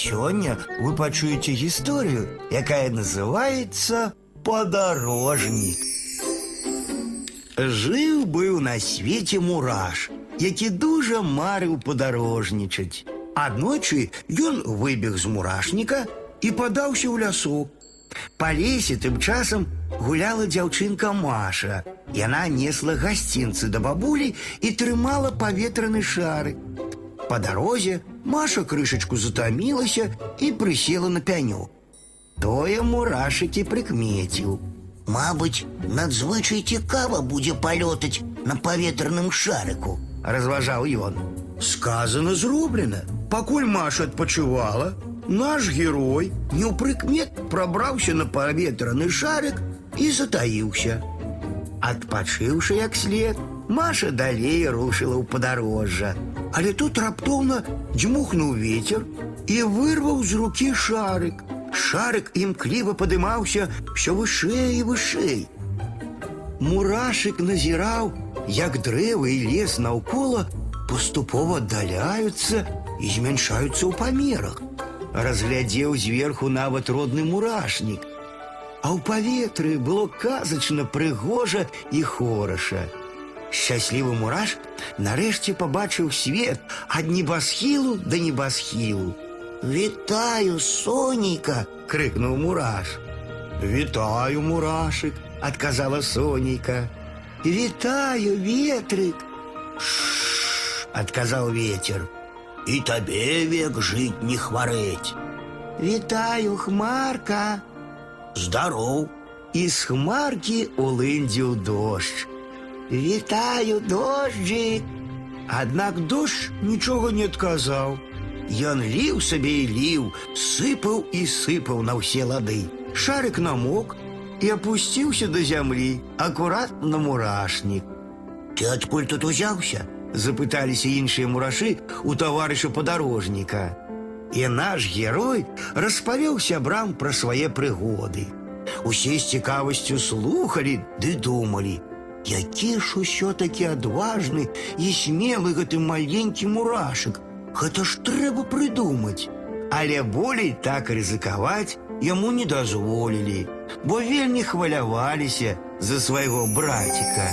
Сёння вы пачуеце гісторыю, якая называется «Подорожник». Жыў быў на свеце мураш, які дужа марыў падарожнічаць. Аднойчы ён выбег з мурашніка і падаўся ў лясок. Па лесе тым часам гуляла дзяўчынка Маша. Яна несла гасцінцы да бабулі і трымала паветраны шарык. Па дарозе Маша крышачку затамілася і прысела на пянёк. Тое мурашыкі прыкмеціў. Мабыць, надзвычай цікава будзе палётаць на паветраным шарыку. разважаў ён. Сказано зроблена. Пакуль Маша адпачывала, наш герой неўпрыкмет прабраўся на паветраны шарык і затаіўся. Адпачыўшы як след, Маша далей рушыла ў падарожжа. Але тут раптоўна дзьмухнуў вецер і вырваў з рукі шарык. Шарык імкліва падымаўся ўсё вышэй і вышэй. Мурашык назіраў, як дрэвы і лес наўкола паступова аддаляюцца і змяншаюцца ў памерах. Разглядзеў зверху нават родны мурашнік. А ў паветры было казачна прыгожа і хораша. Шчаслівы мураш нарэшце пабачыў свет ад небасхілу да небасхілу. Вітаю, сонейка! крыкнуў мураш. Вітаю, мурашык, адказала сонейка. Вітаю, ветрык, адказаў ветер. І табе век жыць не хварэць. Вітаю, хмарка. Здароў, І з хмаркі улындзіў дождж. Вітаю, дожджик. Аднак дождж нічога не адказаў. Ён ліў сабе і ліў, сыпаў і сыпаў на ўсе лады. Шарык намок і апусціўся да зямлі, акурат на мурашнік. ты адкуль тут узяўся? запыталіся іншыя мурашы у таварыша падарожніка. І наш герой распавёў сябрам пра свае прыгоды. Усе з цікавасцю слухалі ды думалі, які ж усё-такі адважны і смелы гэты маленькі мурашык. Гэта ж трэба прыдумаць. Але болей так рызыкаваць яму не дазволілі, бо вельмі хваляваліся за свайго браціка.